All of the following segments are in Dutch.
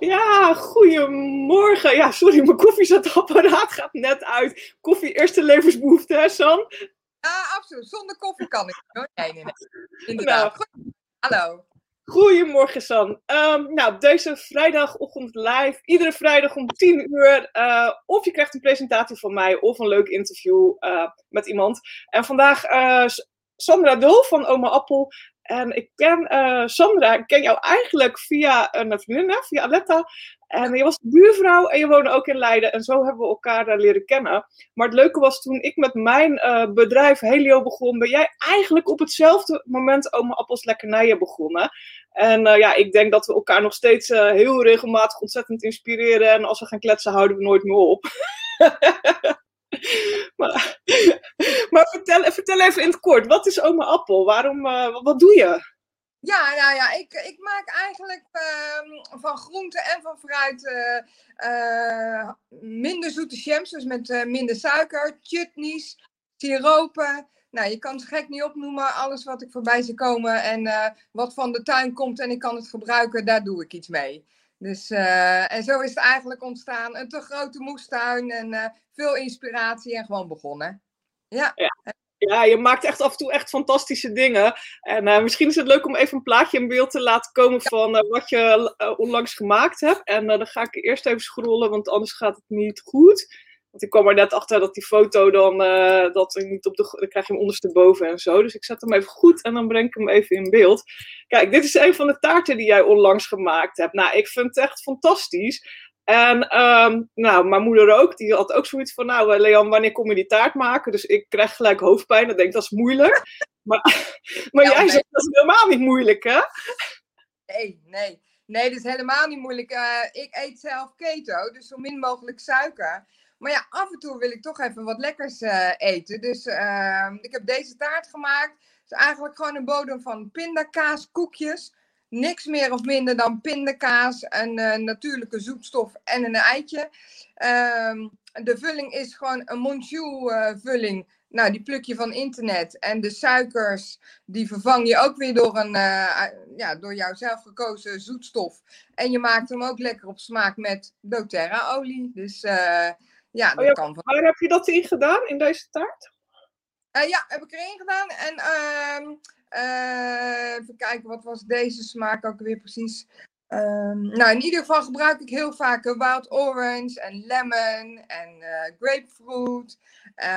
Ja, goedemorgen. Ja, sorry, mijn koffiezetapparaat gaat net uit. Koffie, eerste levensbehoefte, hè, San? Ja, absoluut. Zonder koffie kan ik. Nee, nee, nee. Inderdaad. Nou. Hallo. Goedemorgen, San. Ehm, nou, deze vrijdagochtend live. Iedere vrijdag om 10 uur. eh, of je krijgt een presentatie van mij of een leuk interview eh, met iemand. En vandaag S- Sandra Dol van Oma Appel. En ik ken eh, Sandra, ik ken jou eigenlijk via een vriendin, via Aletta. En je was buurvrouw en je woonde ook in Leiden. En zo hebben we elkaar eh, leren kennen. Maar het leuke was toen ik met mijn eh, bedrijf Helio begon, ben jij eigenlijk op hetzelfde moment Oma Appels Lekkernijen begonnen. En eh, ja, ik denk dat we elkaar nog steeds heel regelmatig ontzettend inspireren. En als we gaan kletsen, houden we nooit meer op. vertel, vertel even in het kort, wat is Oma Appel? Waarom, eh, wat- doe je? Ja, nou ja, ik, ik maak eigenlijk ehm, van groente en van fruit eh, eh, minder zoete jams, dus met minder suiker, chutneys, siropen. Nou, je kan het gek niet opnoemen. Alles wat ik voorbij zie komen en wat van de tuin komt en ik kan het gebruiken, daar doe ik iets mee. Dus, en zo is het eigenlijk ontstaan. Een te grote moestuin en veel inspiratie en gewoon begonnen. Ja. Ja, je maakt echt af en toe echt fantastische dingen. En eh, misschien is het leuk om even een plaatje in beeld te laten komen van eh, wat je eh, onlangs gemaakt hebt. En dan ga ik eerst even scrollen, want anders gaat het niet goed. Want ik kwam er net achter dat die foto dan, dat niet op de, dan krijg je hem ondersteboven en zo. Dus ik zet hem even goed en dan breng ik hem even in beeld. Kijk, dit is een van de taarten die jij onlangs gemaakt hebt. Nou, ik vind het echt fantastisch. En ehm, nou, mijn moeder ook, die had ook zoiets van, nou eh, Leon, wanneer kom je die taart maken? Dus ik krijg gelijk hoofdpijn, ik denk dat is moeilijk. Maar, maar Ja, jij nee. zegt dat is helemaal niet moeilijk, hè? Nee, nee. Nee, dat is helemaal niet moeilijk. Eh, ik eet zelf keto, dus zo min mogelijk suiker. Maar ja, af en toe wil ik toch even wat lekkers eh, eten. Dus ehm, ik heb deze taart gemaakt. Het is eigenlijk gewoon een bodem van pindakaas, koekjes. Niks meer of minder dan pindakaas, een eh, natuurlijke zoetstof en een eitje. Ehm, de vulling is gewoon een Monchou eh, vulling. Nou, die pluk je van internet. En de suikers, die vervang je ook weer door, een, eh, ja, door jouw zelf gekozen zoetstof. En je maakt hem ook lekker op smaak met doTERRA-olie. Dus eh, ja, dat Oh ja, kan van. Waar heb je dat in gedaan, in deze taart? Eh, ja, heb ik erin gedaan. En eh, even kijken, wat was deze smaak ook weer precies? Ehm, nou, in ieder geval gebruik ik heel vaak wild orange en lemon en eh, grapefruit.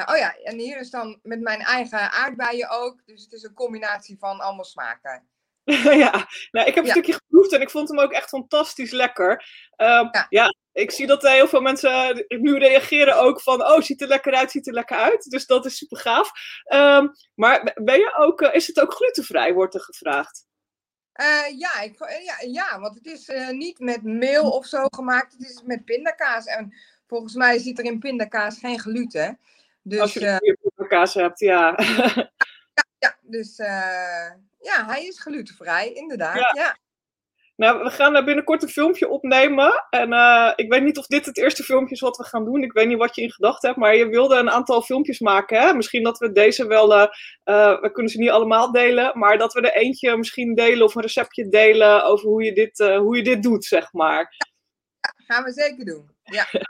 Oh ja, en hier is dan met mijn eigen aardbeien ook. Dus het is een combinatie van allemaal smaken. ja, nou, ik heb een Ja. stukje geproefd en ik vond hem ook echt fantastisch lekker. Ehm, Ja. ja. Ik zie dat heel veel mensen nu reageren ook van, oh, ziet er lekker uit, ziet er lekker uit. Dus dat is super gaaf. Ehm, maar ben je ook, eh, is het ook glutenvrij, wordt er gevraagd? Eh, ja, ik, eh, ja, ja, want het is niet met meel of zo gemaakt. Het is met pindakaas. En volgens mij zit er in pindakaas geen gluten. Dus, Als je eh, een goede kaas hebt, ja. ja, dus ja, hij is glutenvrij, inderdaad. Ja. Ja. Nou, we gaan binnenkort een filmpje opnemen. En eh, ik weet niet of dit het eerste filmpje is wat we gaan doen. Ik weet niet wat je in gedachten hebt. Maar je wilde een aantal filmpjes maken. Hè? Misschien dat we deze wel. eh, eh, we kunnen ze niet allemaal delen. Maar dat we er eentje misschien delen of een receptje delen. over hoe je dit, hoe je dit doet, zeg maar. gaan we zeker doen. Ja.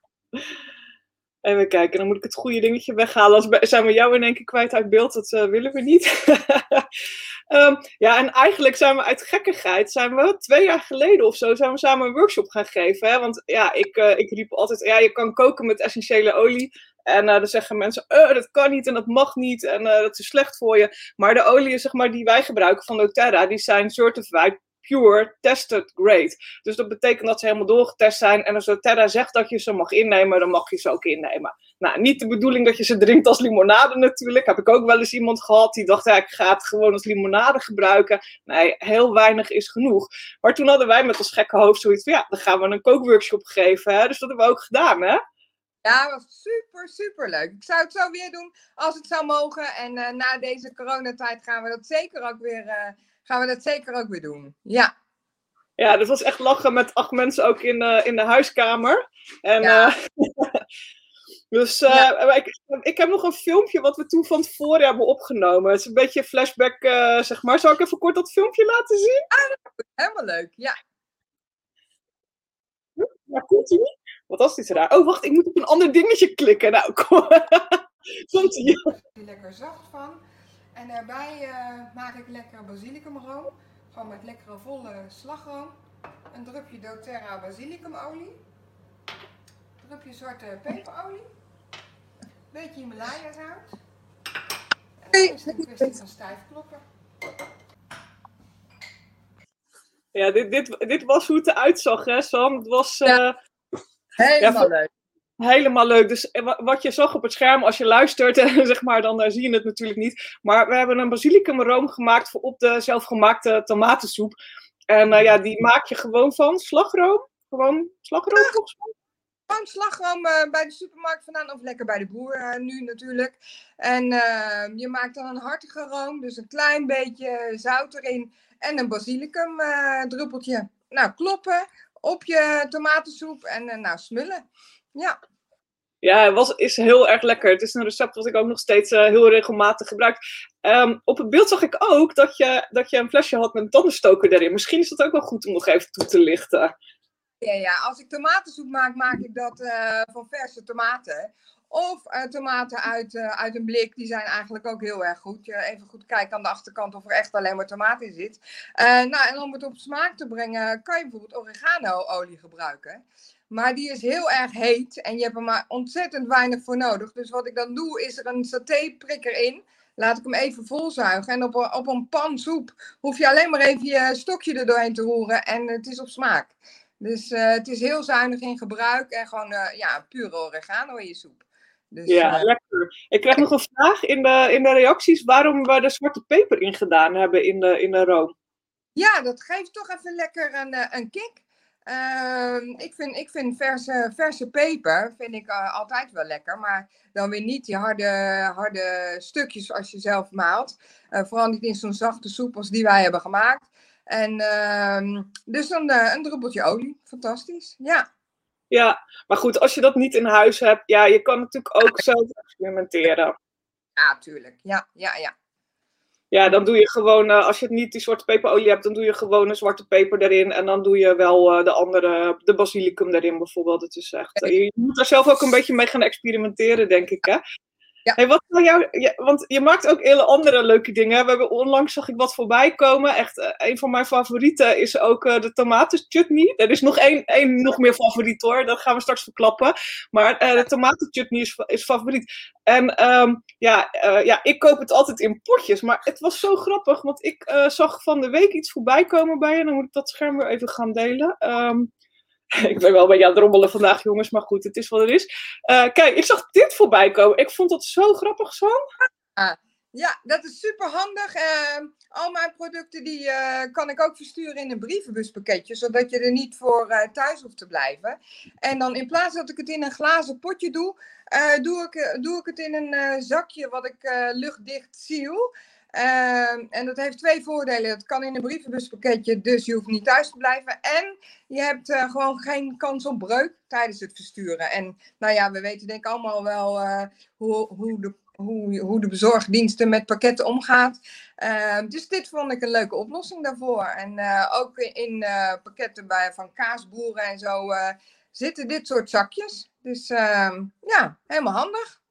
Even kijken, dan moet ik het goede dingetje weghalen. Als we- zijn we jou in één keer kwijt uit beeld, dat willen we niet. Ehm, ja, en eigenlijk zijn we uit gekkigheid, zijn we twee jaar geleden of zo, zijn we samen een workshop gaan geven. Hè? Want ja, ik, eh, ik riep altijd, ja, je kan koken met essentiële olie. En eh, dan zeggen mensen, eh, dat kan niet en dat mag niet en dat is slecht voor je. Maar de oliën zeg maar, die wij gebruiken van doTERRA, die zijn certified pure tested grade. Dus dat betekent dat ze helemaal doorgetest zijn. En als doTERRA zegt dat je ze mag innemen, dan mag je ze ook innemen. Nou, niet de bedoeling dat je ze drinkt als limonade natuurlijk. Heb ik ook wel eens iemand gehad die dacht, ja, ik ga het gewoon als limonade gebruiken. Nee, heel weinig is genoeg. Maar toen hadden wij met ons gekke hoofd zoiets van, ja, dan gaan we een kookworkshop geven. Hè? Dus dat hebben we ook gedaan, hè? Ja, was super, super leuk. Ik zou het zo weer doen als het zou mogen. En eh, na deze coronatijd gaan we dat zeker ook weer, eh, gaan we dat zeker ook weer doen. Ja. Ja, dat was echt lachen met acht mensen ook in, eh, in de huiskamer. En, Ja. eh, dus eh, ik, ik heb nog een filmpje wat we toen van tevoren hebben opgenomen. Het is een beetje flashback, eh, zeg maar. Zal ik even kort dat filmpje laten zien? Helemaal leuk. Ja. maar komt niet? Wat was dit raar? Oh, wacht, ik moet op een ander dingetje klikken. Nou, kom. komt er lekker zacht van. En daarbij eh, maak ik lekker basilicumroom. Gewoon met lekkere volle slagroom. Een drupje doTERRA basilicumolie. Een drupje zwarte peperolie. Een beetje Himalaya zout. En dan is het een kwestie van stijf kloppen. Ja, dit, dit, dit was hoe het eruit zag, hè, Sam? Het was eh, Helemaal Ja, leuk. Helemaal leuk. Dus eh, wa- wat je zag op het scherm als je luistert, zeg maar, dan eh, zie je het natuurlijk niet. Maar we hebben een basilicumroom gemaakt voor op de zelfgemaakte tomatensoep. En eh, ja, die maak je gewoon van slagroom. Gewoon slagroom, volgens mij. Gewoon slagroom bij de supermarkt vandaan of lekker bij de boer nu natuurlijk. En eh, je maakt dan een hartige room, dus een klein beetje zout erin en een basilicum druppeltje. Nou, kloppen op je tomatensoep en nou smullen. Ja, Ja, het was, is heel erg lekker. Het is een recept wat ik ook nog steeds eh, heel regelmatig gebruik. Ehm, op het beeld zag ik ook dat je, dat je een flesje had met een tandenstoker erin. Misschien is dat ook wel goed om nog even toe te lichten. ja, ja. als ik tomatensoep maak, maak ik dat eh, van verse tomaten. Of eh, tomaten uit, uit een blik, die zijn eigenlijk ook heel erg goed. Je even goed kijken aan de achterkant of er echt alleen maar tomaat in zit. Nou, en om het op smaak te brengen, kan je bijvoorbeeld oregano-olie gebruiken. Maar die is heel erg heet en je hebt er maar ontzettend weinig voor nodig. Dus wat ik dan doe, is er een satéprikker in. Laat ik hem even volzuigen. En op een, op een pan soep hoef je alleen maar even je stokje er doorheen te roeren. En het is op smaak. Dus eh, het is heel zuinig in gebruik. En gewoon eh, ja, pure oregano in je soep. Dus, Ja, eh, lekker. Ik krijg nog een vraag in de, in de reacties waarom we de zwarte peper in gedaan hebben in de, in de room. Ja, dat geeft toch even lekker een, een kick. Ehm, ik vind, ik vind verse, verse peper vind ik, eh, altijd wel lekker. Maar dan weer niet die harde, harde stukjes als je zelf maalt. Eh, vooral niet in zo'n zachte soep als die wij hebben gemaakt. En ehm, dus dan eh, een druppeltje olie. Fantastisch. Ja. Ja, maar goed, als je dat niet in huis hebt, ja, je kan natuurlijk ook zelf experimenteren. Ja, tuurlijk. Ja, ja, ja. Ja, dan doe je gewoon, eh, als je het niet die zwarte peperolie hebt, dan doe je gewoon een zwarte peper erin. En dan doe je wel eh, de andere, de basilicum erin bijvoorbeeld. Het is echt, eh, je moet daar zelf ook een beetje mee gaan experimenteren, denk ik, hè? Ja. Hey, wat zou jou, ja, want je maakt ook hele andere leuke dingen. We hebben onlangs zag ik wat voorbij komen. Echt, eh, een van mijn favorieten is ook eh, de tomatenchutney. Er is nog één, één nog meer favoriet hoor. Dat gaan we straks verklappen. Maar eh, de tomatenchutney is, is favoriet. En ehm, ja, ja, ik koop het altijd in potjes. Maar het was zo grappig, want ik zag van de week iets voorbij komen bij je. Dan moet ik dat scherm weer even gaan delen. Ehm, ik ben wel een beetje aan het rommelen vandaag, jongens, maar goed, het is wat het is. Eh, kijk, ik zag dit voorbij komen. Ik vond dat zo grappig, Sam. Ja, dat is super handig. al mijn producten die eh, kan ik ook versturen in een brievenbuspakketje, zodat je er niet voor eh, thuis hoeft te blijven. En dan in plaats dat ik het in een glazen potje doe, doe, ik, doe ik het in een zakje wat ik luchtdicht seal. Ehm, en dat heeft twee voordelen. Het kan in een brievenbuspakketje, dus je hoeft niet thuis te blijven. En je hebt eh, gewoon geen kans op breuk tijdens het versturen. En nou ja, we weten denk ik allemaal wel eh, hoe, hoe, de, hoe, hoe de bezorgdiensten met pakketten omgaat. Ehm, dus dit vond ik een leuke oplossing daarvoor. En eh, ook in pakketten bij, van kaasboeren en zo zitten dit soort zakjes. Dus ehm, ja, helemaal handig.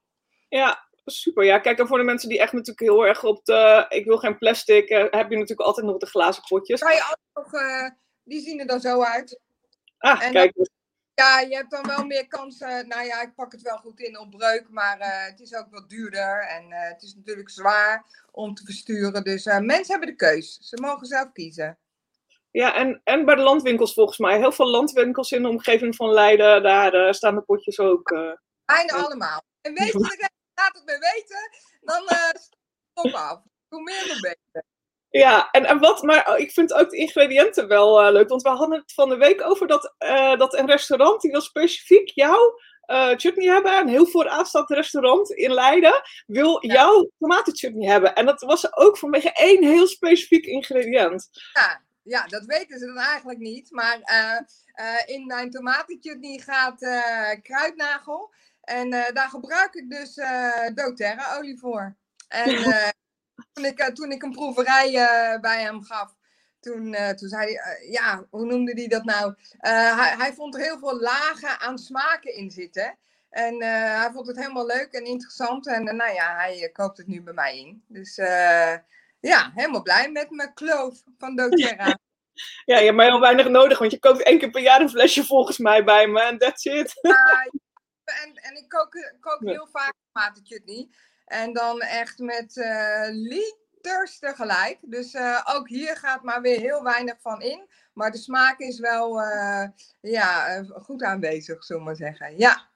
Ja, super. Ja, kijk, en voor de mensen die echt natuurlijk heel erg op de... Ik wil geen plastic, eh, heb je natuurlijk altijd nog de glazen potjes. Kan je ook nog, eh, die zien er dan zo uit. Ah, En kijk. Ja, je hebt dan wel meer kansen. Nou ja, ik pak het wel goed in op breuk, maar eh, het is ook wat duurder. En eh, het is natuurlijk zwaar om te versturen. Dus eh, mensen hebben de keus. Ze mogen zelf kiezen. Ja, en, en bij de landwinkels volgens mij. Heel veel landwinkels in de omgeving van Leiden, daar eh, staan de potjes ook. eh. Bijna allemaal. En weet je, laat het me weten. Dan eh stop af. Hoe meer, hoe beter. Ja, en, en wat, maar oh, ik vind ook de ingrediënten wel eh, leuk. Want we hadden het van de week over dat, eh, dat een restaurant die wil specifiek jouw eh, chutney hebben. Een heel vooraanstaand restaurant in Leiden wil Ja. jouw tomatenchutney hebben. En dat was ook vanwege één heel specifiek ingrediënt. Ja, ja, dat weten ze dan eigenlijk niet. Maar in mijn tomatenchutney gaat kruidnagel. En eh, daar gebruik ik dus eh doTERRA olie voor. En eh, toen, ik, toen ik een proeverij bij hem gaf, Toen, uh, toen zei hij, uh, ja, hoe noemde hij dat nou? Uh, hij, hij vond er heel veel lagen aan smaken in zitten. En hij vond het helemaal leuk en interessant. En nou ja, hij koopt het nu bij mij in. Dus ja, helemaal blij met mijn kloof van doTERRA. Ja, je hebt mij heel weinig nodig, want je koopt één keer per jaar een flesje volgens mij bij me en that's it. Ja, en, en ik kook, kook heel vaak chutney. En dan echt met uh, liters tegelijk. Dus uh, ook hier gaat maar weer heel weinig van in. Maar de smaak is wel uh, ja, goed aanwezig, zullen we maar zeggen. Ja.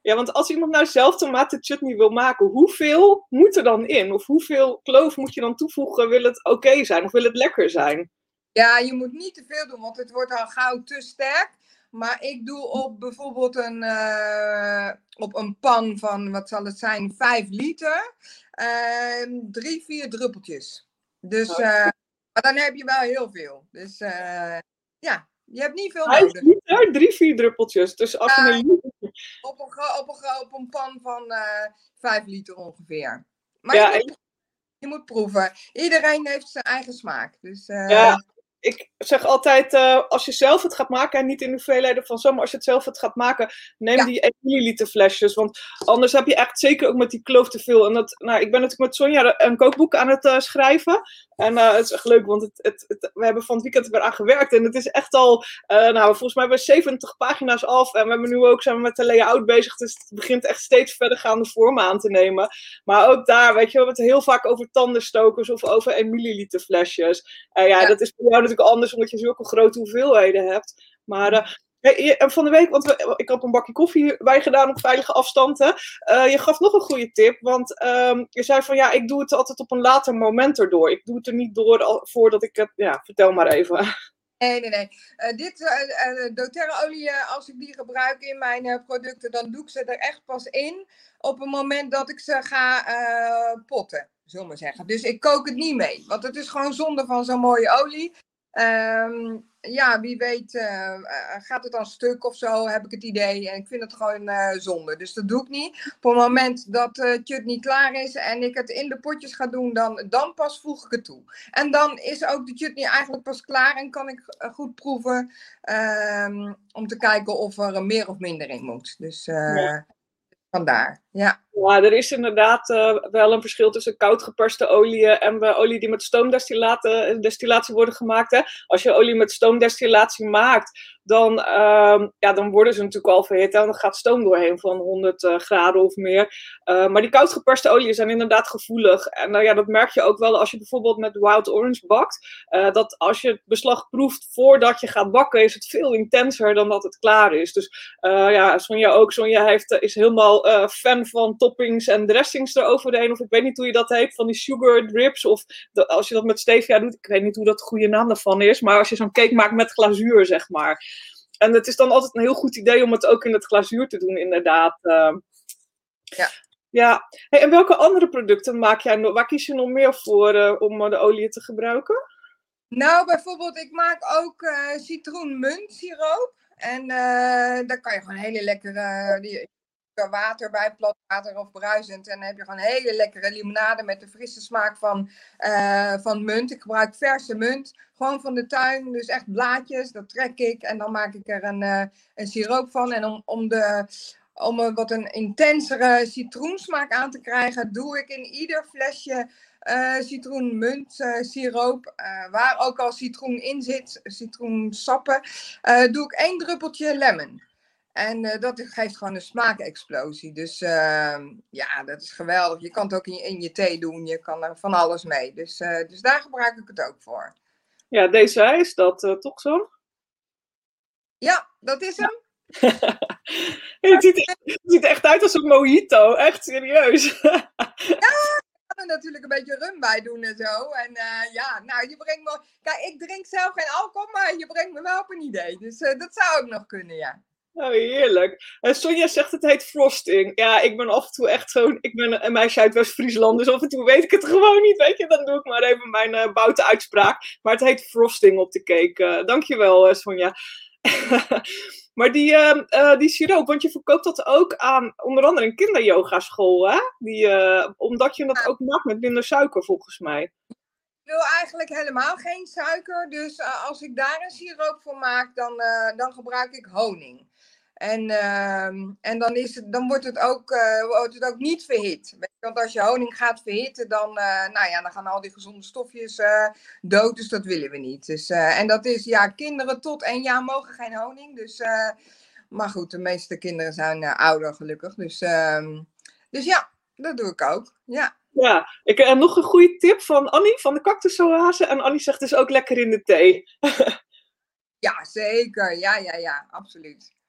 Ja, want als iemand nou zelf chutney wil maken, hoeveel moet er dan in? Of hoeveel kloof moet je dan toevoegen? Wil het oké zijn of wil het lekker zijn? Ja, je moet niet te veel doen, want het wordt al gauw te sterk. Maar ik doe op bijvoorbeeld een, uh, op een pan van, wat zal het zijn, 5 liter, uh, drie, vier druppeltjes. Dus uh, maar dan heb je wel heel veel. Dus uh, ja, je hebt niet veel 5 nodig. liter, drie, vier druppeltjes. Dus een op, een, op, een, op een pan van 5 liter ongeveer. Maar ja, je, moet, je moet proeven. Iedereen heeft zijn eigen smaak. Dus, ja, ik zeg altijd, uh, als je zelf het gaat maken, en niet in de hoeveelheden van zo, maar als je het zelf het gaat maken, neem ja. die 1 milliliter flesjes. Want anders heb je echt zeker ook met die kloof te veel. En dat, nou, ik ben natuurlijk met Sonja een kookboek aan het uh, schrijven. En uh, het is echt leuk, want het, het, het, we hebben van het weekend eraan gewerkt. En het is echt al, nou, volgens mij hebben we 70 pagina's af. En we hebben nu ook, zijn we met de layout bezig. Dus het begint echt steeds verdergaande vormen aan te nemen. Maar ook daar, weet je, we hebben het heel vaak over tandenstokers of over 1 milliliter flesjes. ja, ja, dat is voor jou anders, omdat je zulke grote hoeveelheden hebt. Maar uh, hey, van de week, want we, ik had een bakje koffie bij gedaan op veilige afstanden. Uh, je gaf nog een goede tip, want um, je zei van ja, ik doe het altijd op een later moment erdoor. Ik doe het er niet door al, voordat ik het, ja, vertel maar even. Nee, nee, nee. Uh, dit uh, doTERRA-olie, als ik die gebruik in mijn producten, dan doe ik ze er echt pas in op het moment dat ik ze ga potten, zullen we zeggen. Dus ik kook het niet mee, want het is gewoon zonde van zo'n mooie olie. Um, ja, wie weet uh, gaat het dan stuk of zo, heb ik het idee. En ik vind het gewoon uh, zonde. Dus dat doe ik niet. Op het moment dat uh, het niet klaar is en ik het in de potjes ga doen, dan, dan pas voeg ik het toe. En dan is ook de chutney eigenlijk pas klaar en kan ik goed proeven um, om te kijken of er meer of minder in moet. Dus vandaar, ja. Ja, er is inderdaad uh, wel een verschil tussen koud geperste olie en uh, olie die met stoomdestillatie worden gemaakt. Hè. Als je olie met stoomdestillatie maakt, dan, uh, ja, dan worden ze natuurlijk al verhit. En dan gaat stoom doorheen van 100 uh, graden of meer. Maar die koud geperste oliën zijn inderdaad gevoelig. En nou ja, dat merk je ook wel als je bijvoorbeeld met wild orange bakt. Dat als je het beslag proeft voordat je gaat bakken, is het veel intenser dan dat het klaar is. Dus ja, Sonja ook. Sonja heeft, is helemaal fan van toppings en dressings eroverheen. Of ik weet niet hoe je dat heet, van die sugar drips. Of de, als je dat met stevia doet, ik weet niet hoe dat de goede naam daarvan is. Maar als je zo'n cake maakt met glazuur, zeg maar. En het is dan altijd een heel goed idee om het ook in het glazuur te doen, inderdaad. Uh, ja. Ja, hey, en welke andere producten maak jij nog? Waar kies je nog meer voor uh, om de olie te gebruiken? Nou, bijvoorbeeld, ik maak ook uh, citroenmuntsiroop. En daar kan je gewoon hele lekkere. Die, water bij, plat water of bruisend. En dan heb je gewoon hele lekkere limonade met de frisse smaak van, uh, van munt. Ik gebruik verse munt, gewoon van de tuin. Dus echt blaadjes, dat trek ik. En dan maak ik er een, uh, een siroop van. En om, om, de, om een wat een intensere citroensmaak aan te krijgen, doe ik in ieder flesje uh, citroenmunt uh, siroop, uh, waar ook al citroen in zit, citroensappen, doe ik één druppeltje lemon. En uh, dat geeft gewoon een smaakexplosie. Dus uh, ja, dat is geweldig. Je kan het ook in je, in je thee doen. Je kan er van alles mee. Dus, uh, dus daar gebruik ik het ook voor. Ja, deze is dat uh, toch zo? Ja, dat is hem. het, ziet, het ziet echt uit als een mojito. Echt serieus. ja, er natuurlijk een beetje rum bij doen en zo. En uh, ja, nou, je brengt me. Kijk, ik drink zelf geen alcohol, maar je brengt me wel op een idee. Dus uh, dat zou ook nog kunnen, ja. Oh, heerlijk. En Sonja zegt het heet frosting. Ja, ik ben af en toe echt zo'n... Ik ben een meisje uit West-Friesland, dus af en toe weet ik het gewoon niet, weet je. Dan doe ik maar even mijn uh, boute uitspraak. Maar het heet frosting op de cake. Uh, dankjewel, uh, Sonja. maar die, uh, die siroop, want je verkoopt dat ook aan onder andere een kinderyogaschool, hè? Die, omdat je dat ook maakt met minder suiker, volgens mij. wil eigenlijk helemaal geen suiker. Dus eh, als ik daar een siroop voor maak, dan, eh, dan gebruik ik honing. En, ehm, en dan, is het, dan wordt, het ook, eh, wordt het ook niet verhit. Want als je honing gaat verhitten, dan, nou ja, dan gaan al die gezonde stofjes dood. Dus dat willen we niet. Dus, en dat is, ja, kinderen tot één jaar mogen geen honing. Dus, maar goed, de meeste kinderen zijn ouder gelukkig. Dus, ehm, dus ja, dat doe ik ook. Ja. Ja, ik heb nog een goede tip van Annie van de cactusoase. En Annie zegt dus ook lekker in de thee. ja, zeker. Ja, ja, ja, absoluut.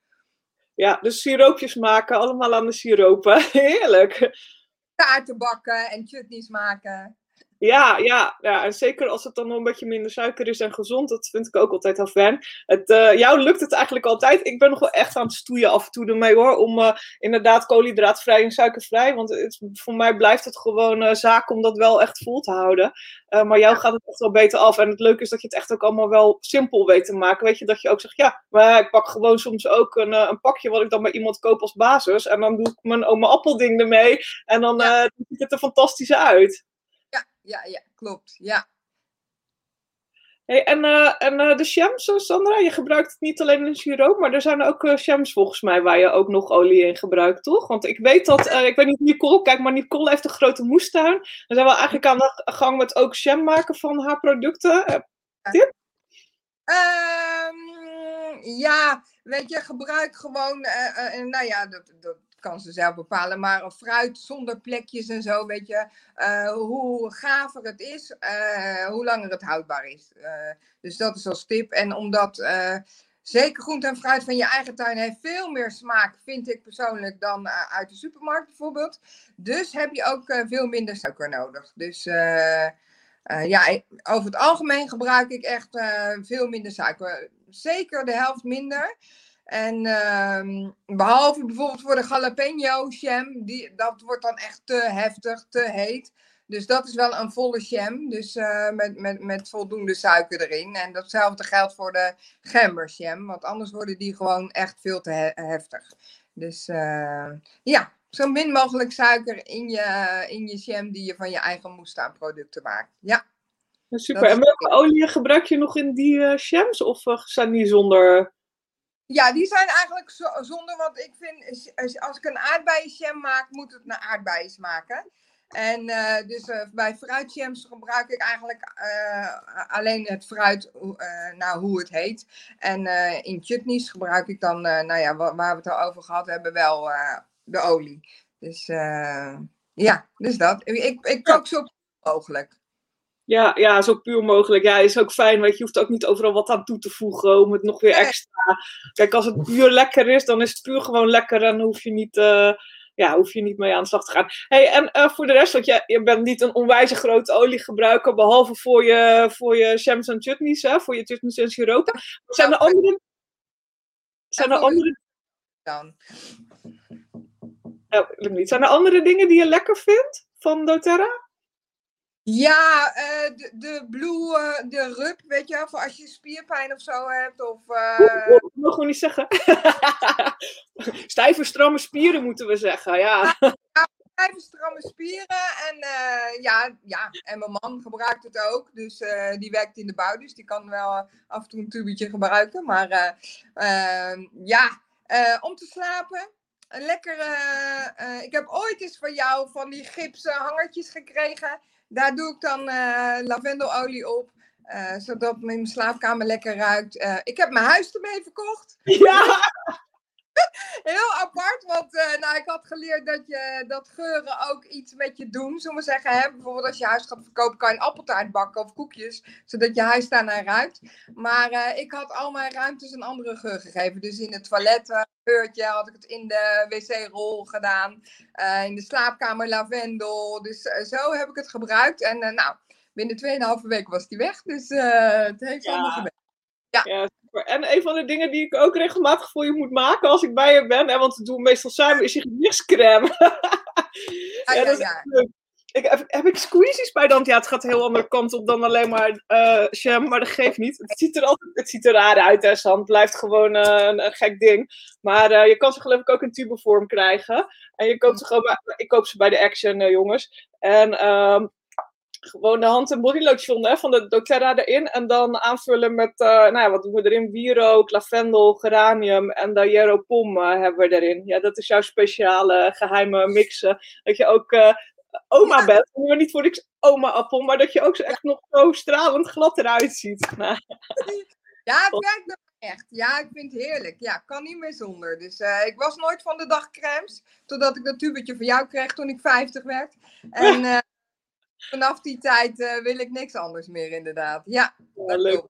Ja, dus siroopjes maken, allemaal aan de siropen. Heerlijk. Taarten bakken en chutneys maken. Ja, ja, ja, en zeker als het dan nog een beetje minder suiker is en gezond, dat vind ik ook altijd heel fijn. Het, uh, jou lukt het eigenlijk altijd. Ik ben nog wel echt aan het stoeien af en toe ermee hoor, om uh, inderdaad koolhydraatvrij en suikervrij, want het, voor mij blijft het gewoon uh, zaak om dat wel echt vol te houden. maar jou gaat het echt wel beter af. En het leuke is dat je het echt ook allemaal wel simpel weet te maken. Weet je, dat je ook zegt, ja, maar ik pak gewoon soms ook een, een pakje wat ik dan bij iemand koop als basis. En dan doe ik mijn oma appelding ermee. En dan ziet het er fantastisch uit ja, ja, klopt. Ja. Hey, en uh, en uh, de shams, Sandra, je gebruikt het niet alleen in siroop, maar er zijn ook uh, shams volgens mij waar je ook nog olie in gebruikt, toch? Want ik weet dat, ik weet niet Nicole, kijk, maar Nicole heeft een grote moestuin. We zijn wel eigenlijk aan de gang met ook sham maken van haar producten. Tip? Um, ja, weet je, gebruik gewoon, nou ja, dat, dat, kan ze zelf bepalen. Maar fruit zonder plekjes en zo, weet je, uh, hoe gaver het is, uh, hoe langer het houdbaar is. Uh, dus dat is als tip. En omdat zeker groente en fruit van je eigen tuin heeft veel meer smaak, vind ik persoonlijk, dan uit de supermarkt bijvoorbeeld. Dus heb je ook veel minder suiker nodig. Dus ja, over het algemeen gebruik ik echt veel minder suiker. Zeker de helft minder. En uh, behalve bijvoorbeeld voor de jalapeno jam, die, dat wordt dan echt te heftig, te heet. Dus dat is wel een volle jam, dus uh, met, met, met voldoende suiker erin. En datzelfde geldt voor de gemberjam, want anders worden die gewoon echt veel te he heftig. Dus uh, ja, zo min mogelijk suiker in je, in je jam die je van je eigen moestuinproducten maakt. Ja. Super. En welke olie gebruik je nog in die uh, jams? Of zijn die zonder ja, die zijn eigenlijk zonder, want ik vind, als ik een aardbeienjam maak, moet het naar aardbeien smaken. En uh, dus uh, bij fruitjams gebruik ik eigenlijk uh, alleen het fruit, nou hoe het heet. En in chutneys gebruik ik dan, nou ja, waar, waar, we het al over gehad hebben, wel de olie. Dus ja, dus dat. Ik, ik kook zo mogelijk. Ja, ja, zo puur mogelijk. Ja, is ook fijn, want je hoeft ook niet overal wat aan toe te voegen om het nog weer extra. Kijk, als het puur lekker is, dan is het puur gewoon lekker en hoef je niet, uh, ja, hoef je niet mee aan de slag te gaan. hey, en uh, voor de rest, want je, je bent niet een onwijze grote oliegebruiker, behalve voor je, voor je en chutneys, hè, voor je chutneys en siropen. Zijn er andere... Zijn er andere... Dan. Ja, niet. Zijn er andere dingen die je lekker vindt van doTERRA? Ja, uh, de, de blue, uh, de rub, weet je, voor als je spierpijn of zo hebt. Of, uh... Dat niet zeggen. Stijve, stramme spieren moeten we zeggen, ja. ja stijve, stramme spieren. En ja, ja, en mijn man gebruikt het ook. Dus die werkt in de bouw, dus die kan wel af en toe een tubetje gebruiken. Maar ehm, ja, om te slapen. Een lekkere. ik heb ooit eens van jou van die gipsen hangertjes gekregen. Daar doe ik dan uh, lavendelolie op. Uh, zodat mijn slaapkamer lekker ruikt. Uh, ik heb mijn huis ermee verkocht. Ja! Heel apart, want nou, ik had geleerd dat, je, dat geuren ook iets met je doen. Zullen we zeggen, hè? bijvoorbeeld als je huis gaat verkopen, kan je een appeltaart bakken of koekjes, zodat je huis daarnaar ruikt. Maar ik had al mijn ruimtes een andere geur gegeven. Dus in het toilet geurtje had ik het in de wc-rol gedaan. Uh, in de slaapkamer lavendel. Dus zo heb ik het gebruikt. En nou, binnen 2,5 week was die weg. Dus het heeft ja. allemaal gewerkt. Ja. ja en een van de dingen die ik ook regelmatig voor je moet maken als ik bij je ben, en want we doen meestal samen, is je gezichtscrème. ja, ja, dat. Ik, heb, heb ik squeezies bij dan? Ja, het gaat een heel andere kant op dan alleen maar uh, jam, maar dat geeft niet. Het ziet er altijd het ziet er raar uit, hè, Sam. Het blijft gewoon uh, een, een, gek ding. Maar uh, je kan ze geloof ik ook in tubevorm krijgen. En je koopt ze gewoon bij, ik koop ze bij de Action, jongens. En um, gewoon de hand- en bodylotion hè, van de doTERRA erin. En dan aanvullen met, uh, nou ja, wat doen we erin? Wierook, lavendel, geranium en de Jeropom uh, hebben we erin. Ja, dat is jouw speciale geheime mixen. Dat je ook uh, oma bent. Maar niet voor niks oma-appel, maar dat je ook zo echt nog zo stralend glad eruit ziet. Nou. Ja, het werkt nog echt. Ja, ik vind het heerlijk. Ja, kan niet meer zonder. Dus uh, ik was nooit van de dagcremes. Totdat ik dat tubetje van jou kreeg toen ik 50 werd. En uh, vanaf die tijd uh, wil ik niks anders meer, inderdaad. Ja, ja leuk.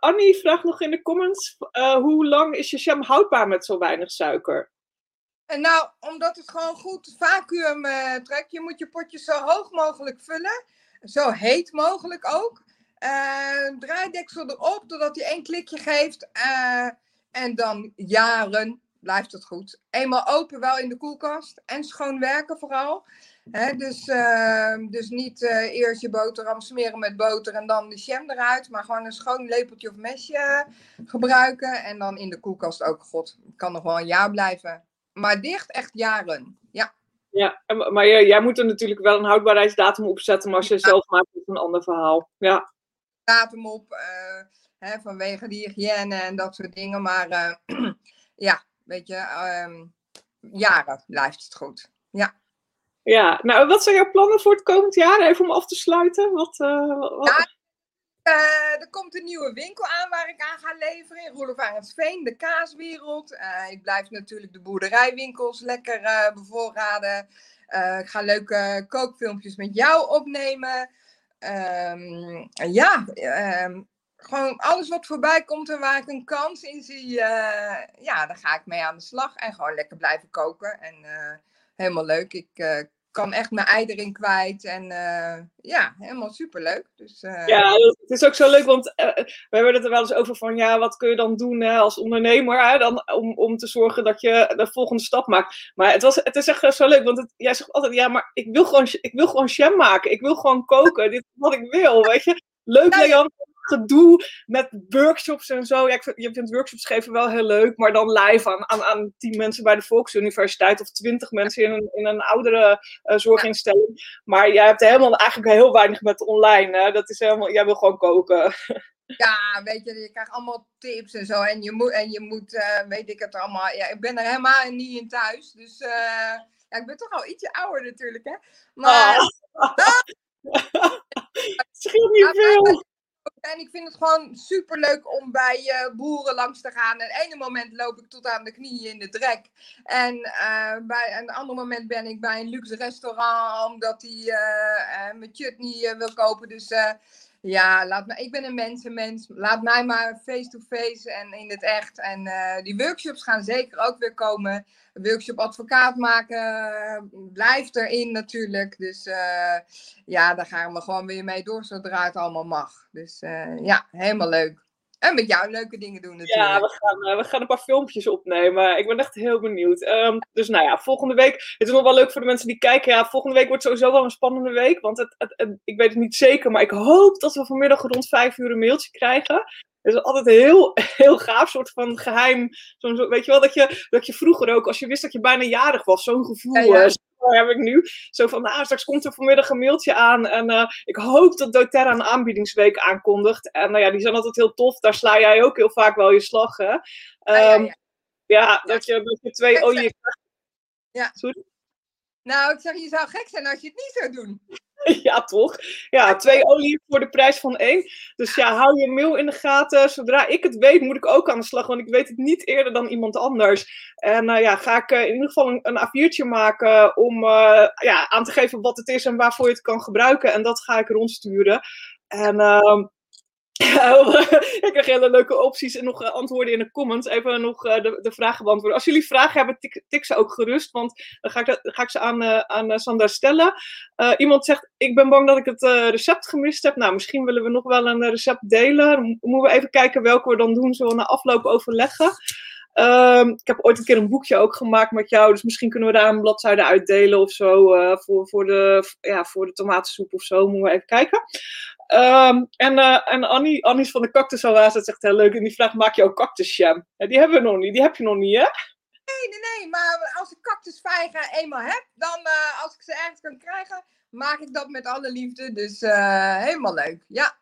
Annie vraagt nog in de comments: hoe lang is je jam houdbaar met zo weinig suiker? En nou, omdat het gewoon goed vacuüm trekt. Je moet je potje zo hoog mogelijk vullen. Zo heet mogelijk ook. Uh, draaideksel erop, doordat hij één klikje geeft. En dan jaren blijft het goed. Eenmaal open wel in de koelkast. En schoon werken vooral. He, dus, uh, dus niet eerst je boterham smeren met boter en dan de jam eruit. Maar gewoon een schoon lepeltje of mesje gebruiken. En dan in de koelkast ook. God, kan nog wel een jaar blijven. Maar dicht echt jaren. Ja. Ja, maar jij, jij moet er natuurlijk wel een houdbaarheidsdatum op zetten. Maar als je het zelf maakt, is het een ander verhaal. Ja datum op uh, hè, vanwege de hygiëne en dat soort dingen. Maar uh, ja, weet je, um, jaren blijft het goed. Ja. Ja, nou, wat zijn jouw plannen voor het komend jaar? Even om af te sluiten. Wat, wat... Ja, er komt een nieuwe winkel aan waar ik aan ga leveren in Roelof de kaaswereld. ik blijf natuurlijk de boerderijwinkels lekker bevoorraden. ik ga leuke kookfilmpjes met jou opnemen. Um, ja, um, gewoon alles wat voorbij komt en waar ik een kans in zie, ja, daar ga ik mee aan de slag. En gewoon lekker blijven koken. En helemaal leuk. Ik uh, kan echt mijn ei erin kwijt. En ja, helemaal superleuk. Dus, ja, het is ook zo leuk, want we hebben het er wel eens over van, ja, wat kun je dan doen hè, als ondernemer hè, dan, om, om te zorgen dat je de volgende stap maakt. Maar het, was, het is echt zo leuk, want het, jij zegt altijd, ja, maar ik wil gewoon, ik wil gewoon jam maken. Ik wil gewoon koken. Dit is wat ik wil, weet je. Leuk, nou, Leon, gedoe met workshops en zo. Ja, ik vind, je vindt workshops geven wel heel leuk, maar dan live aan, aan, aan tien mensen bij de Volksuniversiteit of twintig mensen in een, in een oudere uh, zorginstelling. Maar jij hebt helemaal eigenlijk heel weinig met online. Hè? Dat is helemaal, jij wil gewoon koken. Ja, weet je, je krijgt allemaal tips en zo. En je moet, en je moet uh, weet ik het allemaal. Ja, ik ben er helemaal niet in thuis. Dus uh, ja, ik ben toch al ietsje ouder natuurlijk, hè. Maar... Oh. Scheelt niet veel. En ik vind het gewoon super leuk om bij uh, boeren langs te gaan. En ene moment loop ik tot aan de knieën in de drek. En uh, bij een ander moment ben ik bij een luxe restaurant omdat hij uh, mijn chutney wil kopen. Dus ja, laat me, ik ben een mensenmens. Laat mij maar face-to-face en in het echt. En die workshops gaan zeker ook weer komen. Workshop advocaat maken blijft erin natuurlijk. Dus ja, daar gaan we gewoon weer mee door zodra het allemaal mag. Dus ja, helemaal leuk. En met jou leuke dingen doen natuurlijk. Ja, we gaan, we gaan een paar filmpjes opnemen. Ik ben echt heel benieuwd. Um, dus nou ja, volgende week. Het is nog wel leuk voor de mensen die kijken. Ja, volgende week wordt sowieso wel een spannende week. Want het, het, ik weet het niet zeker, maar ik hoop dat we vanmiddag rond vijf uur een mailtje krijgen. Het is altijd heel, heel gaaf, soort van geheim. Zo, zo, weet je wel, dat je, dat je vroeger ook, als je wist dat je bijna jarig was, zo'n gevoel ja, ja. Uh, heb ik nu. Zo van, nou, straks komt er vanmiddag een mailtje aan. En uh, ik hoop dat doTERRA een aanbiedingsweek aankondigt. En nou ja, die zijn altijd heel tof. Daar sla jij ook heel vaak wel je slag, hè? Um, ja, ja, dat je, dat je twee olie Ja. Sorry? Nou, ik zeg, je zou gek zijn als je het niet zou doen. ja, toch? Ja, twee olie voor de prijs van één. Dus ja, hou je mail in de gaten. Zodra ik het weet, moet ik ook aan de slag. Want ik weet het niet eerder dan iemand anders. En uh, ja, ga ik uh, in ieder geval een, een A4'tje maken om uh, ja, aan te geven wat het is en waarvoor je het kan gebruiken. En dat ga ik rondsturen. En ehm, ik krijg hele leuke opties en nog antwoorden in de comments. Even nog de, de vragen beantwoorden. Als jullie vragen hebben, tik, tik ze ook gerust, want dan ga ik, ga ik ze aan, uh, aan Sandra stellen. Iemand zegt, ik ben bang dat ik het recept gemist heb. Nou, misschien willen we nog wel een recept delen. Moeten we even kijken welke we dan doen, zullen we na afloop overleggen. Um, ik heb ooit een keer een boekje ook gemaakt met jou, dus misschien kunnen we daar een bladzijde uitdelen of zo voor, voor, de, ja, voor de tomatensoep of zo. Moeten we even kijken. Um, en, uh, en Annie, Annie van de Cactus Oase, dat zegt heel leuk. En die vraagt, maak je ook cactusjam? Ja, die hebben we nog niet. Die heb je nog niet, hè? Nee, nee, nee. Maar als ik cactusvijgen eenmaal heb, dan uh, als ik ze ergens kan krijgen, maak ik dat met alle liefde. Dus helemaal leuk. Ja.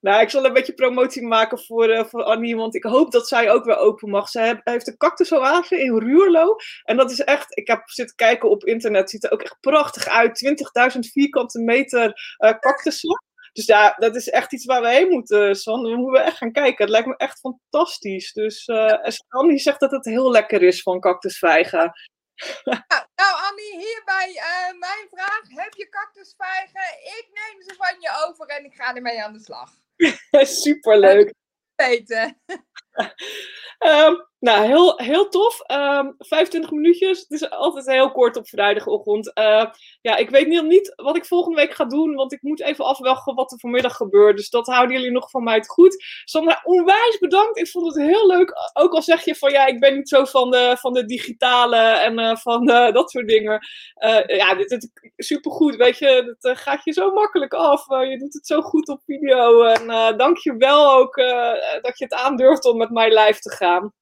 Nou, ik zal een beetje promotie maken voor, uh, voor Annie, want ik hoop dat zij ook weer open mag. Zij heeft een cactusoase in Ruurlo. En dat is echt, ik heb zitten kijken op internet, ziet er ook echt prachtig uit. 20.000 vierkante meter uh, cactussen. Dus ja, dat is echt iets waar we heen moeten, San. We moeten echt gaan kijken. Het lijkt me echt fantastisch. Dus uh, Annie zegt dat het heel lekker is van cactusvijgen. Nou, nou, Annie, hierbij uh, mijn vraag. Heb je cactusvijgen? Ik neem ze van je over en ik ga ermee aan de slag. Superleuk. Weten. Um, Nou, heel, heel tof. Um, ehm, 25 minuutjes. Het is altijd heel kort op vrijdagochtend. Uh, ja, ik weet niet, niet wat ik volgende week ga doen, want ik moet even afwachten wat er vanmiddag gebeurt. Dus dat houden jullie nog van mij het goed. Sandra, onwijs bedankt. Ik vond het heel leuk. Ook al zeg je van ja, ik ben niet zo van de, van de digitale en uh, van uh, dat soort dingen. ja, dit is supergoed. Weet je, het gaat je zo makkelijk af. je doet het zo goed op video. En dank je wel ook dat je het aandurft om met mij live te gaan.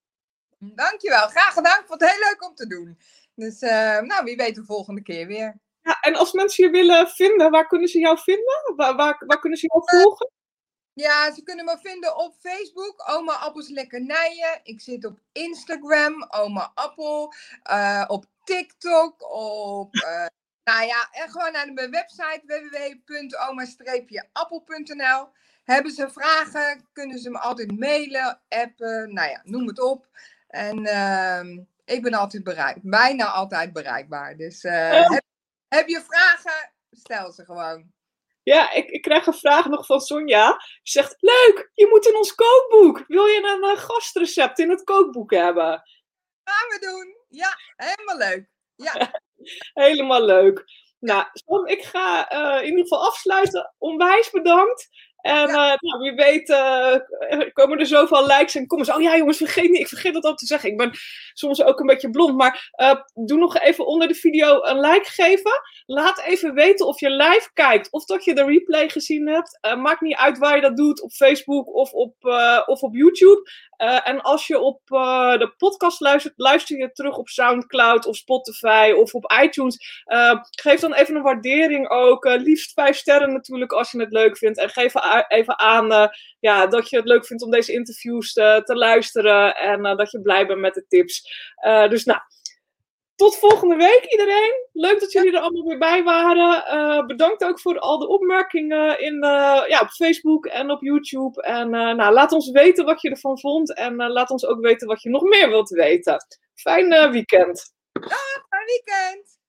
Dankjewel, graag gedaan. Ik vond het heel leuk om te doen. Dus uh, nou, wie weet de volgende keer weer. Ja, en als mensen je willen vinden, waar kunnen ze jou vinden? Waar, waar, waar kunnen ze jou eh, volgen? Ja, ze kunnen me vinden op Facebook, Oma Appels Lekkernijen. Ik zit op Instagram, Oma Appel. Uh, op TikTok, op... Nou ja, en gewoon naar mijn website www.oma-appel.nl. Hebben ze vragen, kunnen ze me altijd mailen, appen, nou ja, noem het op. En uh, ik ben altijd bereikbaar, bijna altijd bereikbaar. Dus uh, heb, heb, je vragen, stel ze gewoon. Ja, ik, ik krijg een vraag nog van Sonja. Ze zegt, leuk, je moet in ons kookboek. Wil je een uh, gastrecept in het kookboek hebben? Gaan we doen. Ja, helemaal leuk. Ja. helemaal leuk. Nou, Son, ik ga uh, in ieder geval afsluiten. Onwijs bedankt. En ja. uh, nou, wie weet uh, komen er zoveel likes en comments. Oh ja, jongens, vergeet niet, ik vergeet dat ook te zeggen. Ik ben soms ook een beetje blond. Maar uh, doe nog even onder de video een like geven. Laat even weten of je live kijkt of dat je de replay gezien hebt. maakt niet uit waar je dat doet, op Facebook of op, of op YouTube. En als je op de podcast luistert, luister je terug op Soundcloud of Spotify of op iTunes. geef dan even een waardering ook. liefst vijf sterren natuurlijk als je het leuk vindt. En geef even aan ja, dat je het leuk vindt om deze interviews te, te luisteren en dat je blij bent met de tips. Dus nou, tot volgende week iedereen. Leuk dat jullie er allemaal weer bij waren. bedankt ook voor al de opmerkingen in, ja, op Facebook en op YouTube. En nou, laat ons weten wat je ervan vond en laat ons ook weten wat je nog meer wilt weten. Fijn weekend. Dag, fijn weekend.